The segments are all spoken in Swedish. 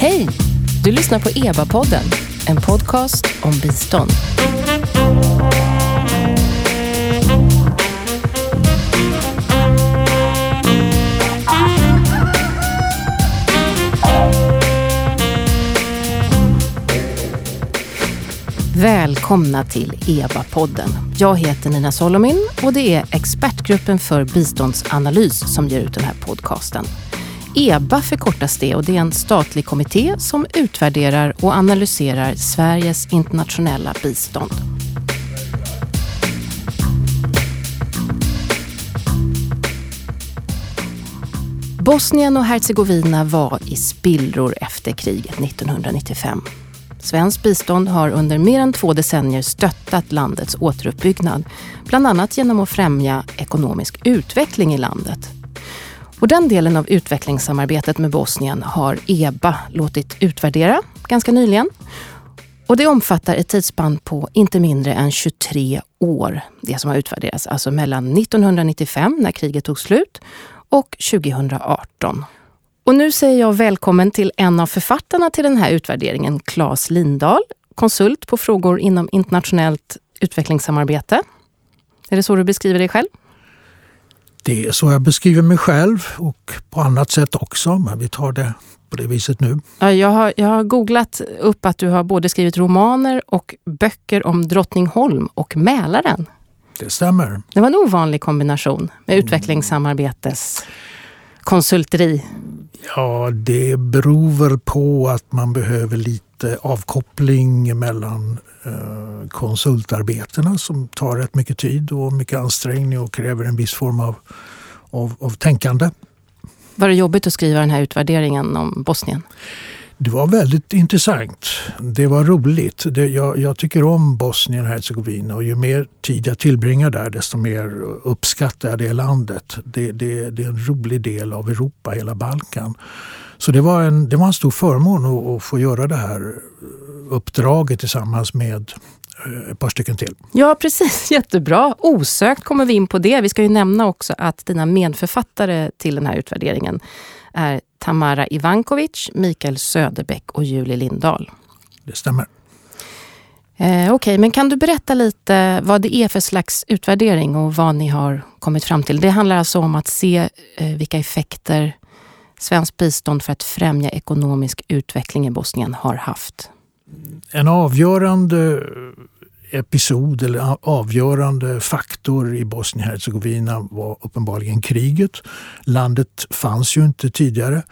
Hej! Du lyssnar på EBA-podden, en podcast om bistånd. Välkomna till EBA-podden. Jag heter Nina Solomin och det är Expertgruppen för biståndsanalys som ger ut den här podcasten. EBA förkortas det och det är en statlig kommitté som utvärderar och analyserar Sveriges internationella bistånd. Bosnien och Hercegovina var i spillror efter kriget 1995. Svenskt bistånd har under mer än två decennier stöttat landets återuppbyggnad, bland annat genom att främja ekonomisk utveckling i landet. Och den delen av utvecklingssamarbetet med Bosnien har EBA låtit utvärdera ganska nyligen. Och det omfattar ett tidsspann på inte mindre än 23 år, det som har utvärderats, alltså mellan 1995 när kriget tog slut och 2018. Och nu säger jag välkommen till en av författarna till den här utvärderingen, Claes Lindahl, konsult på frågor inom internationellt utvecklingssamarbete. Är det så du beskriver dig själv? Det är så jag beskriver mig själv och på annat sätt också, men vi tar det på det viset nu. Ja, jag, har, jag har googlat upp att du har både skrivit romaner och böcker om Drottningholm och Mälaren. Det stämmer. Det var en ovanlig kombination med utvecklingssamarbetes konsulteri. Ja, det beror väl på att man behöver lite avkoppling mellan konsultarbetena som tar rätt mycket tid och mycket ansträngning och kräver en viss form av, av, av tänkande. Var det jobbigt att skriva den här utvärderingen om Bosnien? Det var väldigt intressant. Det var roligt. Det, jag, jag, tycker om Bosnien och Hercegovina och ju mer tid jag tillbringar där desto mer uppskattar jag det landet. Det, det, det är en rolig del av Europa, hela Balkan. Så det var en, det var en stor förmån att, att få göra det här uppdraget tillsammans med eh, ett par stycken till. Ja, precis. Jättebra. Osökt kommer vi in på det. Vi ska ju nämna också att dina medförfattare till den här utvärderingen är Tamara Ivankovic, Mikael Söderbäck och Julie Lindahl. Det stämmer. Eh, Okej, okay, men kan du berätta lite vad det är för slags utvärdering och vad ni har kommit fram till? Det handlar alltså om att se eh, vilka effekter svenskt bistånd för att främja ekonomisk utveckling i Bosnien har haft. En avgörande episod eller avgörande faktor i Bosnien-Hercegovina var uppenbarligen kriget. Landet fanns ju inte tidigare.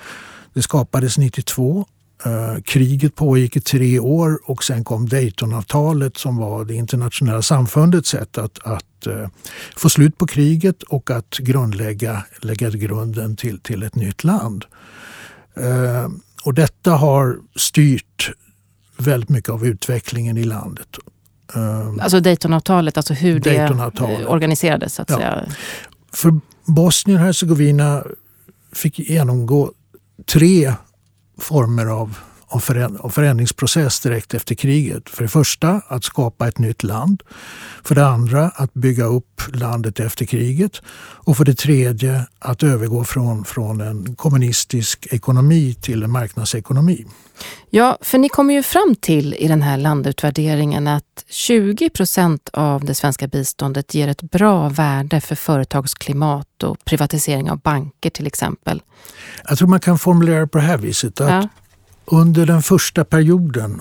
Det skapades 92. Uh, kriget pågick i tre år och sen kom Daytonavtalet som var det internationella samfundets sätt att, att uh, få slut på kriget och att grundlägga lägga grunden till, till ett nytt land. Uh, och detta har styrt väldigt mycket av utvecklingen i landet. Alltså Daytonavtalet, alltså hur det organiserades så att ja. säga. För Bosnien och Hercegovina fick genomgå tre former av, av förändringsprocess direkt efter kriget. För det första att skapa ett nytt land. För det andra att bygga upp landet efter kriget. Och för det tredje att övergå från, från en kommunistisk ekonomi till en marknadsekonomi. Ja, för ni kommer ju fram till i den här landutvärderingen att 20 procent av det svenska biståndet ger ett bra värde för företagsklimat och privatisering av banker till exempel. Jag tror man kan formulera det på det här viset. att ja. Under den första perioden,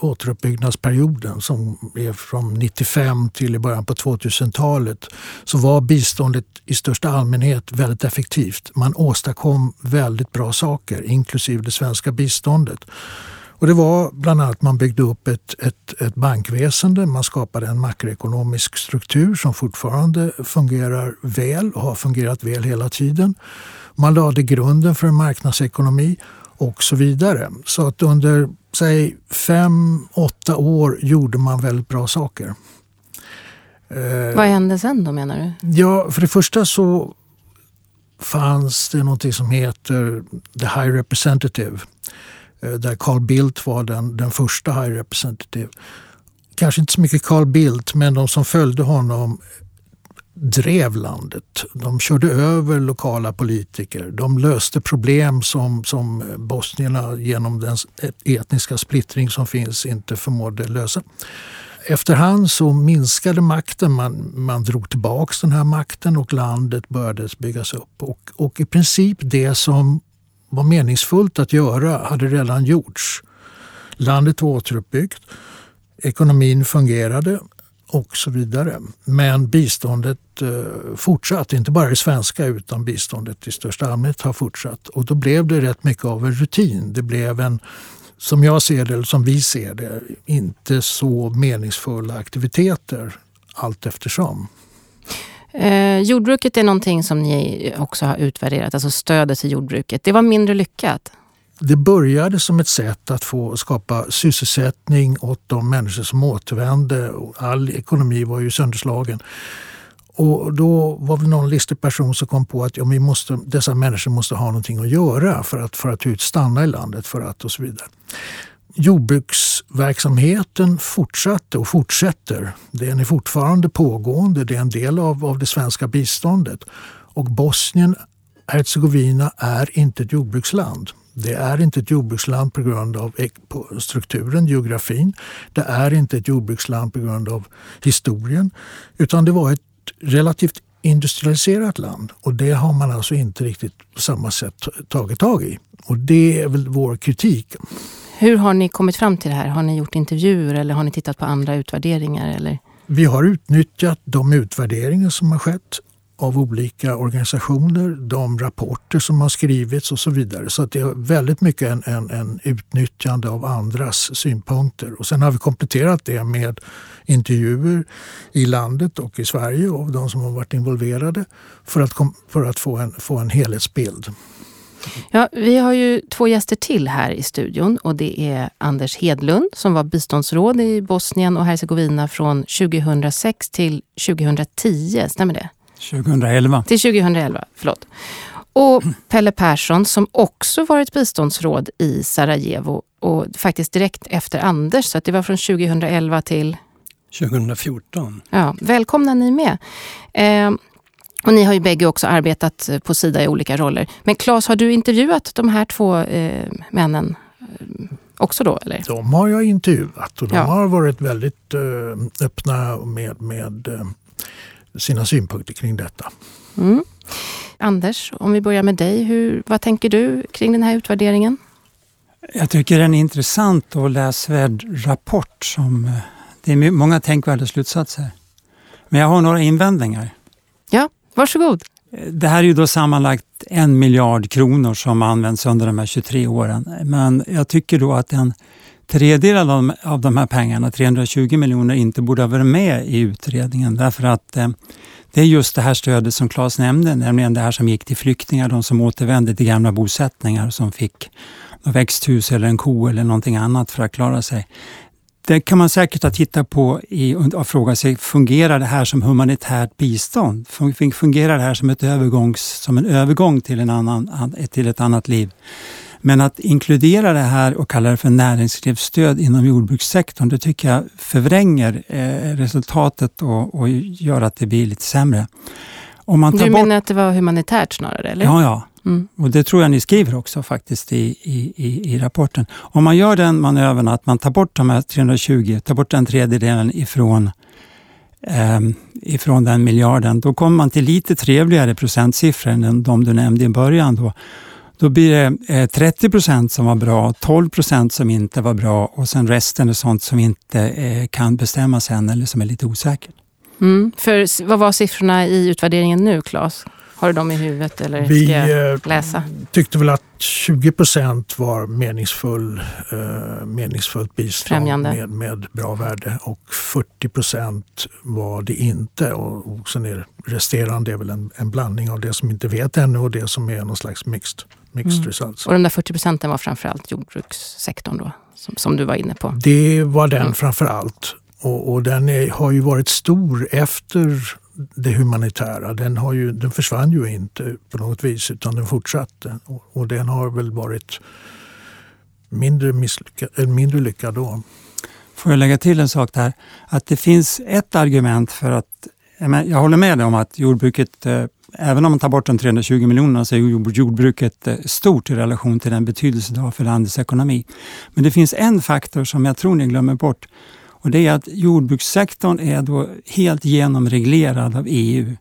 återuppbyggnadsperioden som blev från 95 till i början på 2000-talet så var biståndet i största allmänhet väldigt effektivt. Man åstadkom väldigt bra saker, inklusive det svenska biståndet. Och det var bland annat att man byggde upp ett, ett, ett bankväsende, man skapade en makroekonomisk struktur som fortfarande fungerar väl och har fungerat väl hela tiden. Man lade grunden för en marknadsekonomi och så vidare. Så att under säg fem, åtta år gjorde man väldigt bra saker. Eh, Vad hände sen då menar du? Ja, för det första så fanns det något som heter The High Representative. Eh, där Carl Bildt var den, den första High Representative. Kanske inte så mycket Carl Bildt, men de som följde honom drev landet. De körde över lokala politiker. De löste problem som, som bosnierna genom den etniska splittring som finns inte förmådde lösa. Efterhand så minskade makten, man, man drog tillbaka den här makten och landet började byggas upp. Och, och i princip det som var meningsfullt att göra hade redan gjorts. Landet var återuppbyggt, ekonomin fungerade och så vidare. Men biståndet eh, fortsatte, inte bara det svenska utan biståndet i största allmänhet har fortsatt. Och då blev det rätt mycket av en rutin. Det blev en, som jag ser det, eller som vi ser det, inte så meningsfulla aktiviteter allt eftersom. Eh, jordbruket är någonting som ni också har utvärderat, alltså stödet till jordbruket. Det var mindre lyckat? Det började som ett sätt att få skapa sysselsättning åt de människor som återvände. All ekonomi var ju sönderslagen. Och då var det någon listig person som kom på att ja, vi måste, dessa människor måste ha någonting att göra för att, för att stanna i landet för att och så vidare. Jordbruksverksamheten fortsatte och fortsätter. Den är fortfarande pågående. Det är en del av, av det svenska biståndet. Och Bosnien Herzegovina är inte ett jordbruksland. Det är inte ett jordbruksland på grund av strukturen, geografin. Det är inte ett jordbruksland på grund av historien. Utan det var ett relativt industrialiserat land och det har man alltså inte riktigt på samma sätt tagit tag i. Och det är väl vår kritik. Hur har ni kommit fram till det här? Har ni gjort intervjuer eller har ni tittat på andra utvärderingar? Eller? Vi har utnyttjat de utvärderingar som har skett av olika organisationer, de rapporter som har skrivits och så vidare. Så det är väldigt mycket en, en, en, utnyttjande av andras synpunkter. Och sen har vi kompletterat det med intervjuer i landet och i Sverige av de som har varit involverade för att, för att få, en, få en helhetsbild. Ja, vi har ju två gäster till här i studion och det är Anders Hedlund som var biståndsråd i Bosnien och Hercegovina från 2006 till 2010, stämmer det? 2011. Till 2011, förlåt. Och Pelle Persson som också varit biståndsråd i Sarajevo och faktiskt direkt efter Anders, så att det var från 2011 till 2014. Ja, välkomna ni med. Eh, och ni har ju bägge också arbetat på Sida i olika roller. Men Claes, har du intervjuat de här två eh, männen eh, också då? Eller? De har jag intervjuat och de ja. har varit väldigt eh, öppna med, med eh, sina synpunkter kring detta. Mm. Anders, om vi börjar med dig. Hur, vad tänker du kring den här utvärderingen? Jag tycker det är en intressant och läsvärd rapport. Som, eh, det är många tänkvärda slutsatser. Men jag har några invändningar. Ja, varsågod. Det här är ju då sammanlagt en miljard kronor som används under de här 23 åren. Men jag tycker då att en tredjedel av de, av de här pengarna, 320 miljoner, inte borde ha varit med i utredningen. Därför att eh, det är just det här stödet som Claes nämnde, nämligen det här som gick till flyktingar, de som återvände till gamla bosättningar som fick växthus eller en ko eller någonting annat för att klara sig. Det kan man säkert ha tittat på i, och fråga sig, fungerar det här som humanitärt bistånd? Fungerar det här som, ett övergångs, som en övergång till, en annan, till ett annat liv? Men att inkludera det här och kalla det för näringslivsstöd inom jordbrukssektorn, det tycker jag förvränger eh, resultatet och, och, gör att det blir lite sämre. Om man tar du menar bort... att det var humanitärt snarare? Eller? Ja, ja. Mm. Och det tror jag ni skriver också faktiskt i, i, i, i rapporten. Om man gör den manövern att man tar bort de här 320, tar bort den tredjedelen ifrån eh, ifrån den miljarden, då kommer man till lite trevligare procentsiffror än de du nämnde i början. Då. Då blir det 30 eh, procent som var bra, 12 procent som inte var bra och sen resten är sånt som inte eh, kan bestämmas än eller som är lite osäkert. Mm. För vad var siffrorna i utvärderingen nu, Claes? Har du dem i huvudet eller Vi ska jag eh, läsa? tyckte väl att 20 procent var meningsfull, eh, meningsfullt bistånd med, med bra värde och 40 procent var det inte. Och, och sen är resterande är väl en, en, blandning av det som inte vet ännu och det som är någon slags mixed, mixed mm. results. Och de där 40 procenten var framförallt jordbrukssektorn då, som, som, du var inne på? Det var den mm. framför allt. Och, och den är, har ju varit stor efter det humanitära, den, har ju, den försvann ju inte på något vis utan den fortsatte. Och, och den har väl varit mindre, misslyckad, mindre lyckad då. Får jag lägga till en sak där? Att det finns ett argument för att jag håller med dig om att jordbruket, eh, även om man tar bort de 320 miljonerna, så är jordbruket eh, stort i relation till den betydelse det har för landets ekonomi. Men det finns en faktor som jag tror ni glömmer bort och det är att jordbrukssektorn är då helt genomreglerad av EU.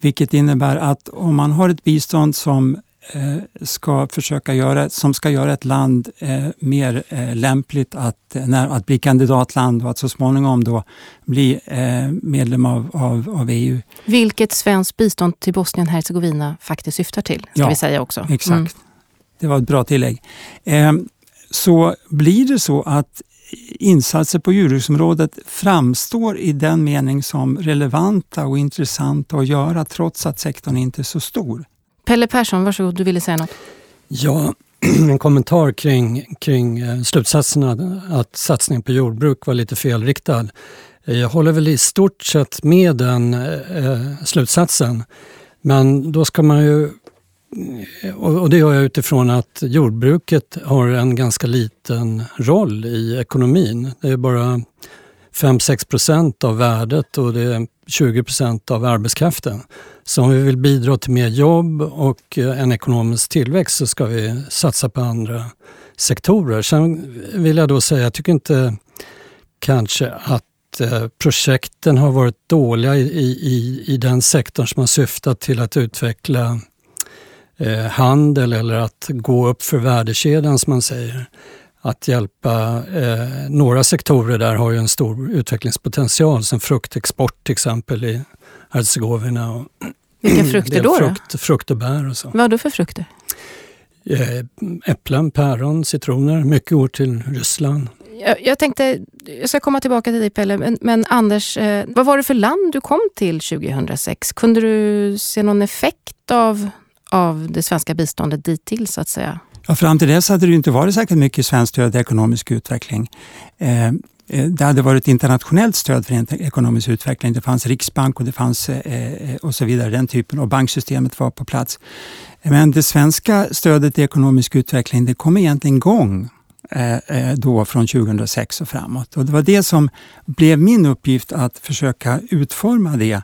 Vilket innebär att om man har ett bistånd som ska försöka göra, som ska göra ett land eh, mer eh, lämpligt att, när, att bli kandidatland och att så småningom då bli eh, medlem av, av, av, EU. Vilket svenskt bistånd till Bosnien-Hercegovina faktiskt syftar till, ska ja, vi säga också. Exakt. Mm. Det var ett bra tillägg. Eh, så blir det så att insatser på djurskyddsområdet framstår i den mening som relevanta och intressanta att göra trots att sektorn inte är så stor. Pelle Persson, varsågod, du ville säga något? Ja, en kommentar kring, kring eh, slutsatserna att satsningen på jordbruk var lite felriktad. Eh, jag håller väl i stort sett med den eh, eh slutsatsen. Men då ska man ju, och det gör jag utifrån att jordbruket har en ganska liten roll i ekonomin. Det är bara 5-6 procent av värdet och det är 20 procent av arbetskraften. Så om vi vill bidra till mer jobb och eh, en ekonomisk tillväxt så ska vi satsa på andra sektorer. Sen vill jag då säga, jag tycker inte kanske att eh, projekten har varit dåliga i, i, i den sektorn som har syftat till att utveckla eh, handel eller att gå upp för värdekedjan som man säger att hjälpa eh, några sektorer där har ju en stor utvecklingspotential som fruktexport till exempel i Herzegovina. Och Vilka frukter då? Frukt, då? frukt och bär och så. Vad då för frukter? Eh, äpplen, päron, citroner. Mycket går till Ryssland. Jag, jag, tänkte, jag ska komma tillbaka till dig Pelle, men, men Anders, eh, vad var det för land du kom till 2006? Kunde du se någon effekt av, av det svenska biståndet dittill så att säga? Ja, fram till dess hade det inte varit särskilt mycket svenskt stöd till ekonomisk utveckling. Eh, eh, det hade varit internationellt stöd för ekonomisk utveckling. Det fanns riksbank och det fanns eh, eh, och så vidare, den typen och banksystemet var på plats. Men det svenska stödet till ekonomisk utveckling det kom egentligen igång eh, då från 2006 och framåt. Och det var det som blev min uppgift att försöka utforma det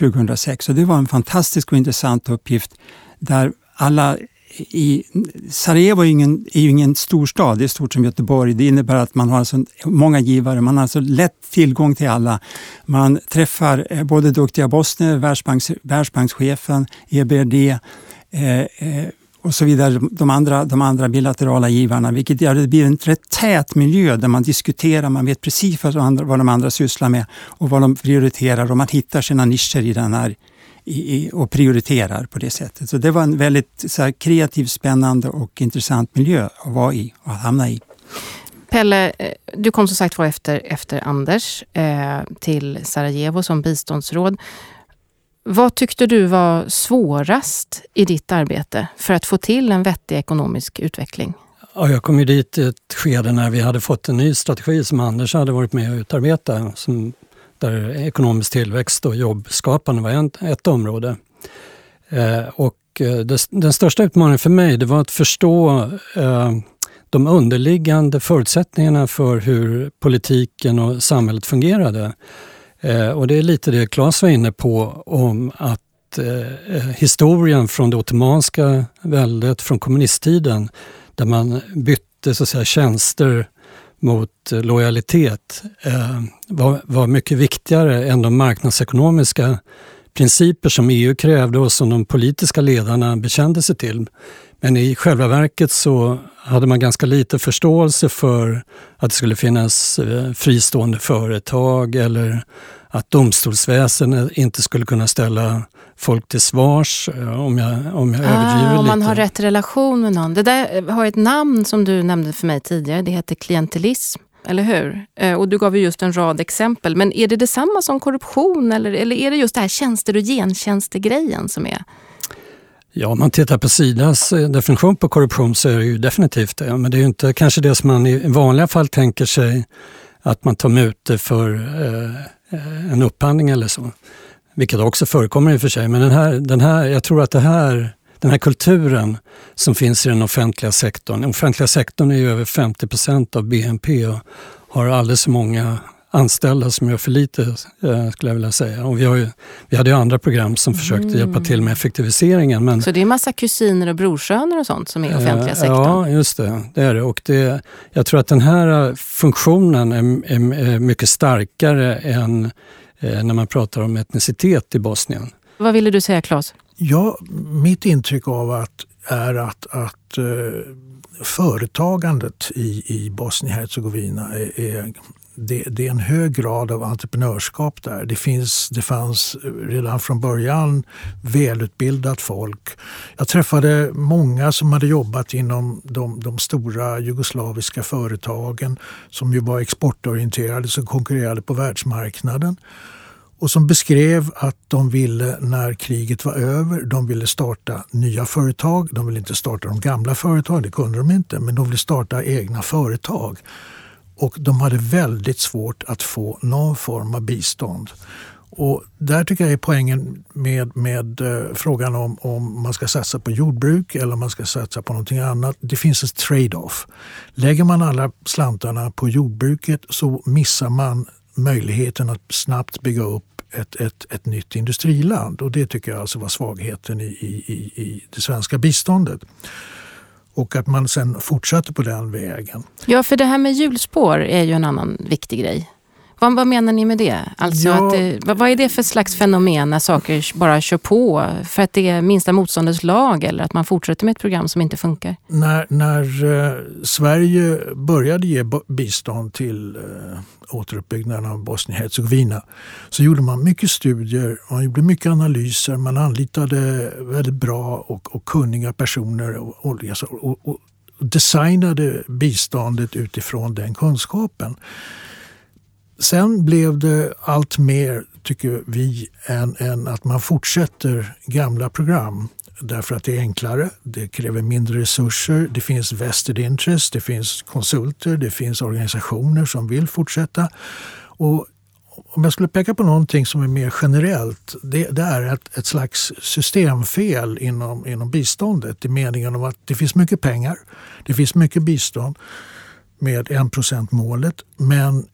2006. Och det var en fantastisk och intressant uppgift där alla i, Sarajevo är, ingen, är ju ingen storstad, det är stort som Göteborg. Det innebär att man har alltså många givare, man har alltså lätt tillgång till alla. Man träffar eh, både duktiga bosnier, Världsbanks, Världsbankschefen, EBRD eh, eh, och så vidare, de andra, de andra bilaterala givarna, vilket gör att det blir en rätt tät miljö där man diskuterar, man vet precis vad de andra, vad de andra sysslar med och vad de prioriterar och man hittar sina nischer i den här i, och prioriterar på det sättet. Så det var en väldigt så här, kreativ, spännande och intressant miljö att vara i och hamna i. Pelle, eh, du kom som sagt var efter, efter Anders eh, till Sarajevo som biståndsråd. Vad tyckte du var svårast i ditt arbete för att få till en vettig ekonomisk utveckling? Ja, jag kom ju dit i ett skede när vi hade fått en ny strategi som Anders hade varit med och utarbeta som där ekonomisk tillväxt och jobbskapande var ett område. Eh, och eh, den största utmaningen för mig det var att förstå eh, de underliggande förutsättningarna för hur politiken och samhället fungerade. Och det är lite det Claes var inne på om att historien från det ottomanska väldet, från kommunisttiden, där man bytte så att säga, tjänster mot lojalitet eh, var, var mycket viktigare än de marknadsekonomiska principer som EU krävde och som de politiska ledarna bekände sig till. Men i själva verket så hade man ganska lite förståelse för att det skulle finnas eh, fristående företag eller att domstolsväsendet inte skulle kunna ställa folk till svars, eh, om jag, om jag ah, överdriver Om man lite. har rätt relation med någon. Det där har ett namn som du nämnde för mig tidigare. Det heter klientelism. Eller hur? Eh, och du gav ju just en rad exempel. Men är det detsamma som korruption eller, eller är det just det här tjänster och gentjänster-grejen som är Ja, om man tittar på Sidas eh, definition på korruption så är det ju definitivt det. Men det är ju inte kanske det som man i vanliga fall tänker sig att man tar mutor för eh, Eh, en upphandling eller så. Vilket också förekommer i och för sig. Men den här, den här, jag tror att det här, den här kulturen som finns i den offentliga sektorn. Den offentliga sektorn är ju över 50 procent av BNP och har alldeles för många anställda som gör för lite, eh, skulle jag vilja säga. Och vi, har ju, vi hade ju andra program som försökte mm. hjälpa till med effektiviseringen. Men, så det är massa kusiner och brorsöner och sånt som är offentliga sektorn? Ja, just det. Det är det. Och det, jag tror att den här funktionen är, är, är mycket starkare än när man pratar om etnicitet i Bosnien. Vad ville du säga Claes? Ja, mitt intryck av att är att, att företagandet i, i Bosnien-Hercegovina är, är det, det, är en hög grad av entreprenörskap där. Det, finns, det fanns redan från början välutbildat folk. Jag träffade många som hade jobbat inom de, de stora jugoslaviska företagen som ju var exportorienterade, som konkurrerade på världsmarknaden och som beskrev att de ville, när kriget var över, de ville starta nya företag. De ville inte starta de gamla företagen, det kunde de inte, men de ville starta egna företag. Och de hade väldigt svårt att få någon form av bistånd. Och där tycker jag är poängen med, med eh, frågan om, om man ska satsa på jordbruk eller om man ska satsa på någonting annat. Det finns ett trade-off. Lägger man alla slantarna på jordbruket så missar man möjligheten att snabbt bygga upp ett, ett, ett nytt industriland. Och det tycker jag alltså var svagheten i, i, i det svenska biståndet. Och att man sen fortsatte på den vägen. Ja, för det här med hjulspår är ju en annan viktig grej. Vad, vad menar ni med det? Alltså ja. att, eh, vad, vad är det för slags fenomen när saker bara kör på för att det är minsta motståndets lag eller att man fortsätter med ett program som inte funkar? När, när eh, Sverige började ge bistånd till eh, återuppbyggnaden av Bosnien-Hercegovina så gjorde man mycket studier, man gjorde mycket analyser, man anlitade väldigt bra och, och kunniga personer och, och, och designade biståndet utifrån den kunskapen. Sen blev det allt mer, tycker vi, än, än att man fortsätter gamla program därför att det är enklare, det kräver mindre resurser, det finns vested interest, det finns konsulter, det finns organisationer som vill fortsätta. Och om jag skulle peka på någonting som är mer generellt, det, det är ett, ett, slags systemfel inom, inom biståndet i meningen om att det finns mycket pengar, det finns mycket bistånd med 1 målet men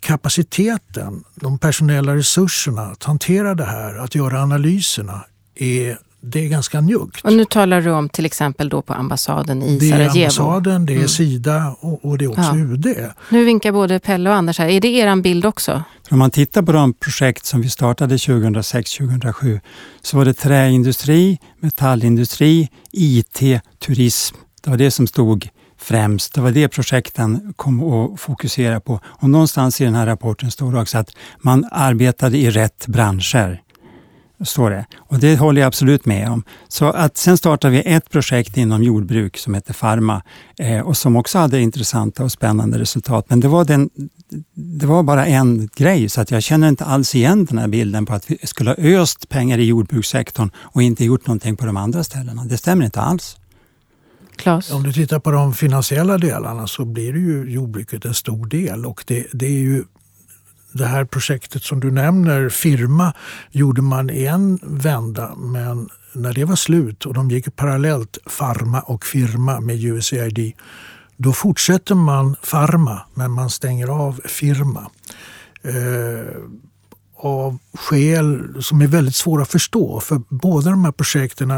kapaciteten, de personella resurserna att hantera det här, att göra analyserna är det är ganska njuggt. Och nu talar du om till exempel då på ambassaden i det Sarajevo. Det är ambassaden, det är mm. Sida och, och, det är också ja. UD. Nu vinkar både Pelle och Anders här. Är det er bild också? Om man tittar på de projekt som vi startade 2006-2007 så var det träindustri, metallindustri, IT, turism. Det var det som stod främst. Det var det projekten kom att fokusera på. Och någonstans i den här rapporten står det också att man arbetade i rätt branscher. Står det. Och det håller jag absolut med om. Så att sen startade vi ett projekt inom jordbruk som heter Pharma eh, och som också hade intressanta och spännande resultat. Men det var, den, det var bara en grej så att jag känner inte alls igen den här bilden på att vi skulle ha öst pengar i jordbrukssektorn och inte gjort någonting på de andra ställena. Det stämmer inte alls. Klas? Om du tittar på de finansiella delarna så blir det ju jordbruket en stor del och det, det är ju det här projektet som du nämner, Firma, gjorde man i en vända men när det var slut och de gick parallellt, Pharma och Firma med USAID, då fortsätter man Pharma men man stänger av Firma. Eh, av skäl som är väldigt svåra att förstå. För båda de här projekten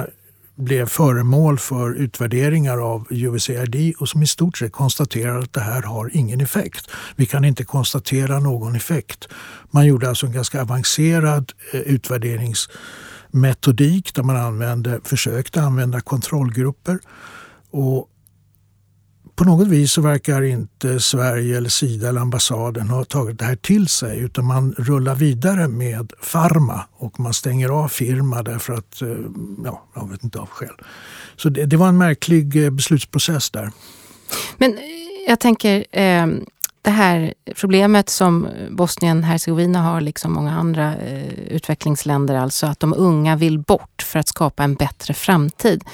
blev föremål för utvärderingar av USAID och som i stort sett konstaterar att det här har ingen effekt. Vi kan inte konstatera någon effekt. Man gjorde alltså en ganska avancerad eh, utvärderingsmetodik där man använde, försökte använda kontrollgrupper. Och på något vis så verkar inte Sverige, eller Sida eller ambassaden ha tagit det här till sig utan man rullar vidare med Pharma och man stänger av Firma därför att, eh, ja, jag vet inte av skäl. Så det, det var en märklig eh, beslutsprocess där. Men jag tänker, eh, det här problemet som Bosnien-Hercegovina har, liksom många andra eh, utvecklingsländer, alltså att de unga vill bort för att skapa en bättre framtid.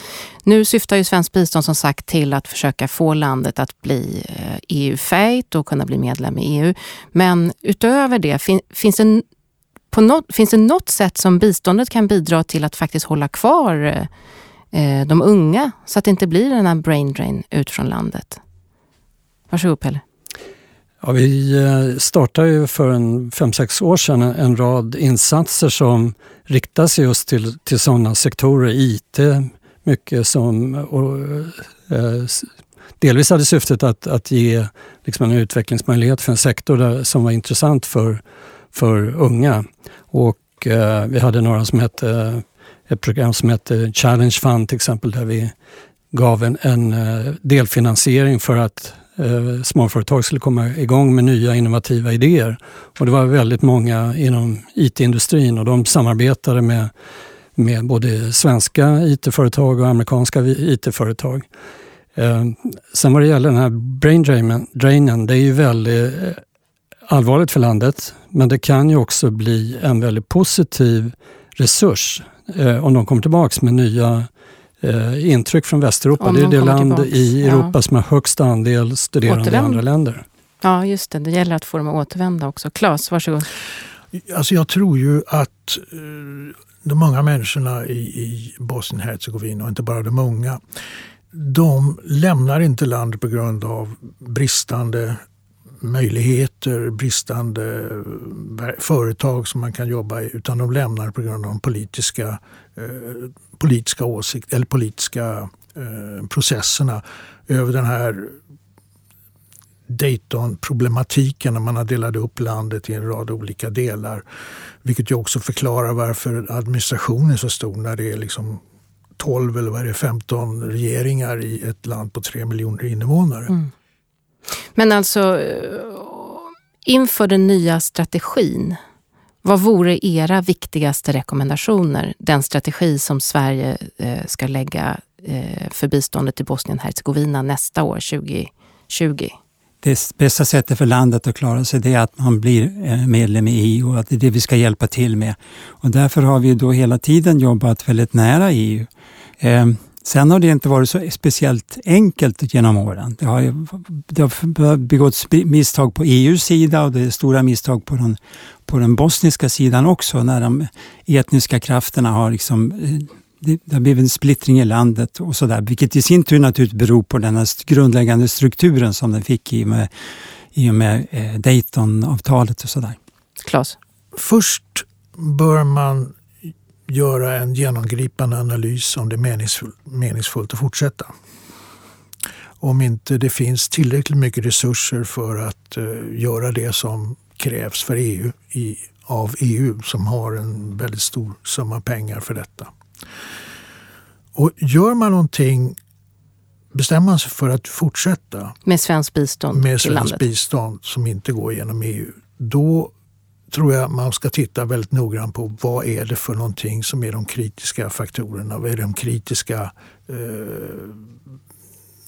Nu syftar ju svenskt bistånd som sagt till att försöka få landet att bli eh, EU-fähigt och kunna bli medlem i EU. Men utöver det, fin, finns det på något, finns det något sätt som biståndet kan bidra till att faktiskt hålla kvar eh, eh, de unga så att det inte blir den här brain drain ut från landet? Varsågod Pelle. Ja, vi eh, startade ju för en fem sex år sedan en rad insatser som riktar sig just till, till sådana sektorer, IT, mycket som och, eh, delvis hade syftet att, att ge liksom en utvecklingsmöjlighet för en sektor där, som var intressant för, för unga. Och eh, vi hade några som hette, ett program som hette Challenge Fund till exempel, där vi gav en, en eh, delfinansiering för att eh, småföretag skulle komma igång med nya innovativa idéer. Och det var väldigt många inom IT-industrin och de samarbetade med, med både svenska IT-företag och amerikanska IT-företag. Eh, sen vad det gäller den här brain drainen, det är ju väldigt eh, allvarligt för landet, men det kan ju också bli en väldigt positiv resurs eh, om de kommer tillbaks med nya eh, intryck från Västeuropa. Om det är det land tillbaks. i Europa ja. som har högst andel studerande Återvänd. i andra länder. Ja, just det. Det gäller att få dem att återvända också. Claes, varsågod. Alltså jag tror ju att eh, de unga människorna i, i Bosnien-Hercegovina, och inte bara de unga, de lämnar inte landet på grund av bristande möjligheter, bristande eh, företag som man kan jobba i, utan de lämnar på grund av de politiska, eh, politiska åsikter eller politiska eh, processerna över den här Dayton-problematiken när man har delat upp landet i en rad olika delar. Vilket ju också förklarar varför administrationen är så stor när det är liksom 12 eller vad är det, 15 regeringar i ett land på 3 miljoner invånare. Mm. Men alltså, eh, inför den nya strategin, vad vore era viktigaste rekommendationer? Den strategi som Sverige eh, ska lägga eh, för biståndet till Bosnien-Hercegovina nästa år, 2020? Det bästa sättet för landet att klara sig det är att man blir eh, medlem i EU och att det är det vi ska hjälpa till med. Och därför har vi då hela tiden jobbat väldigt nära EU. Ehm, Sen har det inte varit så speciellt enkelt genom åren. Det har, det har begåtts misstag på EUs sida och det är stora misstag på den, på den bosniska sidan också när de etniska krafterna har liksom eh, det, har blivit en splittring i landet och sådär, vilket i sin tur naturligtvis beror på den här grundläggande strukturen som den fick i och med, i och med eh, Daytonavtalet och sådär. Klas? Först bör man göra en genomgripande analys om det är meningsfullt, meningsfullt att fortsätta. Om inte det finns tillräckligt mycket resurser för att uh, göra det som krävs för EU i, av EU som har en väldigt stor summa pengar för detta. Och gör man någonting bestämmer man sig för att fortsätta med svenskt bistånd med svenskt bistånd som inte går genom EU, då tror jag man ska titta väldigt noggrant på vad är det för någonting som är de kritiska faktorerna. Vad är de kritiska eh,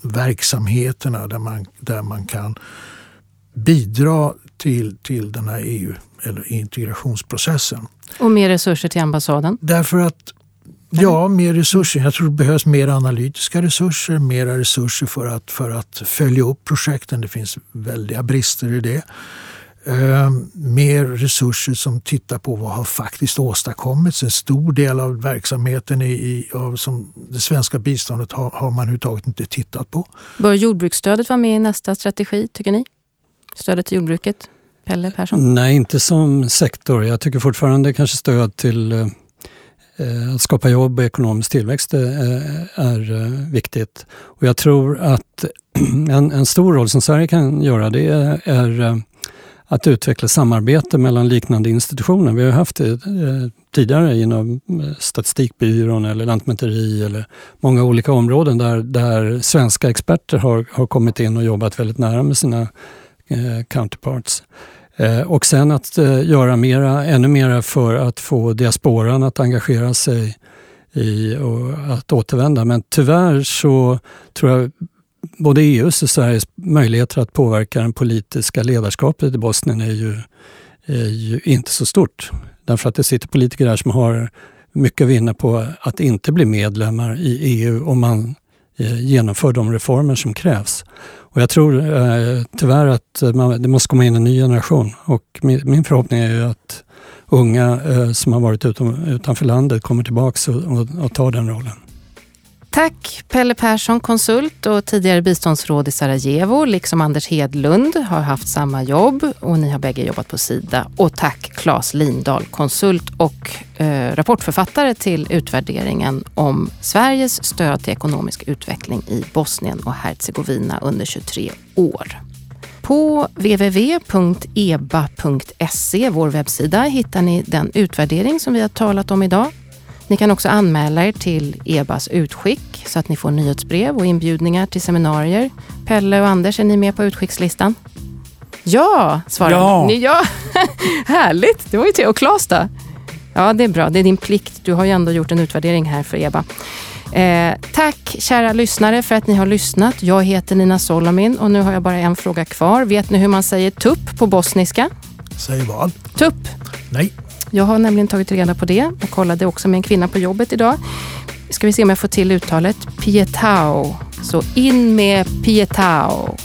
verksamheterna där man, där man kan bidra till, till den här EU eller integrationsprocessen. Och mer resurser till ambassaden? Därför att Ja, mer resurser. Jag tror det behövs mer analytiska resurser, mera resurser för att, för att följa upp projekten. Det finns väldiga brister i det. Eh, mer resurser som tittar på vad har faktiskt åstadkommits. En stor del av verksamheten i, i av som det svenska biståndet har, har man överhuvudtaget inte tittat på. Bör jordbruksstödet vara med i nästa strategi, tycker ni? Stödet till jordbruket? Pelle Persson? Nej, inte som sektor. Jag tycker fortfarande kanske stöd till eh, att skapa jobb och ekonomisk tillväxt är, eh, är eh, viktigt. Och jag tror att en, en, stor roll som Sverige kan göra det är, är att utveckla samarbete mellan liknande institutioner. Vi har haft det eh, tidigare inom eh, Statistikbyrån eller Lantmäteri eller många olika områden där, där svenska experter har, har kommit in och jobbat väldigt nära med sina eh, counterparts. Eh, och sen att eh, göra mera, ännu mera för att få diasporan att engagera sig i och att återvända. Men tyvärr så tror jag både EUs och Sveriges möjligheter att påverka det politiska ledarskapet i Bosnien är ju, är ju inte så stort. Därför att det sitter politiker där som har mycket att vinna på att inte bli medlemmar i EU om man eh, genomför de reformer som krävs. Och jag tror eh, tyvärr att man, det måste komma in en ny generation och min, min förhoppning är ju att unga eh, som har varit utom, utanför landet kommer tillbaka och, och, och tar den rollen. Tack Pelle Persson, konsult och tidigare biståndsråd i Sarajevo, liksom Anders Hedlund har haft samma jobb och ni har bägge jobbat på Sida. Och tack Claes Lindahl, konsult och eh, rapportförfattare till utvärderingen om Sveriges stöd till ekonomisk utveckling i Bosnien och Herzegovina under 23 år. På www.eba.se, vår webbsida, hittar ni den utvärdering som vi har talat om idag. Ni kan också anmäla er till EBAs utskick så att ni får nyhetsbrev och inbjudningar till seminarier. Pelle och Anders, är ni med på utskickslistan? Ja, svarar ja. ni. Ja. Härligt, det var ju till. Och Claes då? Ja, det är bra. Det är din plikt. Du har ju ändå gjort en utvärdering här för EBA. Eh, tack kära lyssnare för att ni har lyssnat. Jag heter Nina Solomin och nu har jag bara en fråga kvar. Vet ni hur man säger tupp på bosniska? Säg vad? Tupp. Nej. Jag har nämligen tagit reda på det och kollade också med en kvinna på jobbet idag. Ska vi se om jag får till uttalet. Pietao. Så in med Pietao.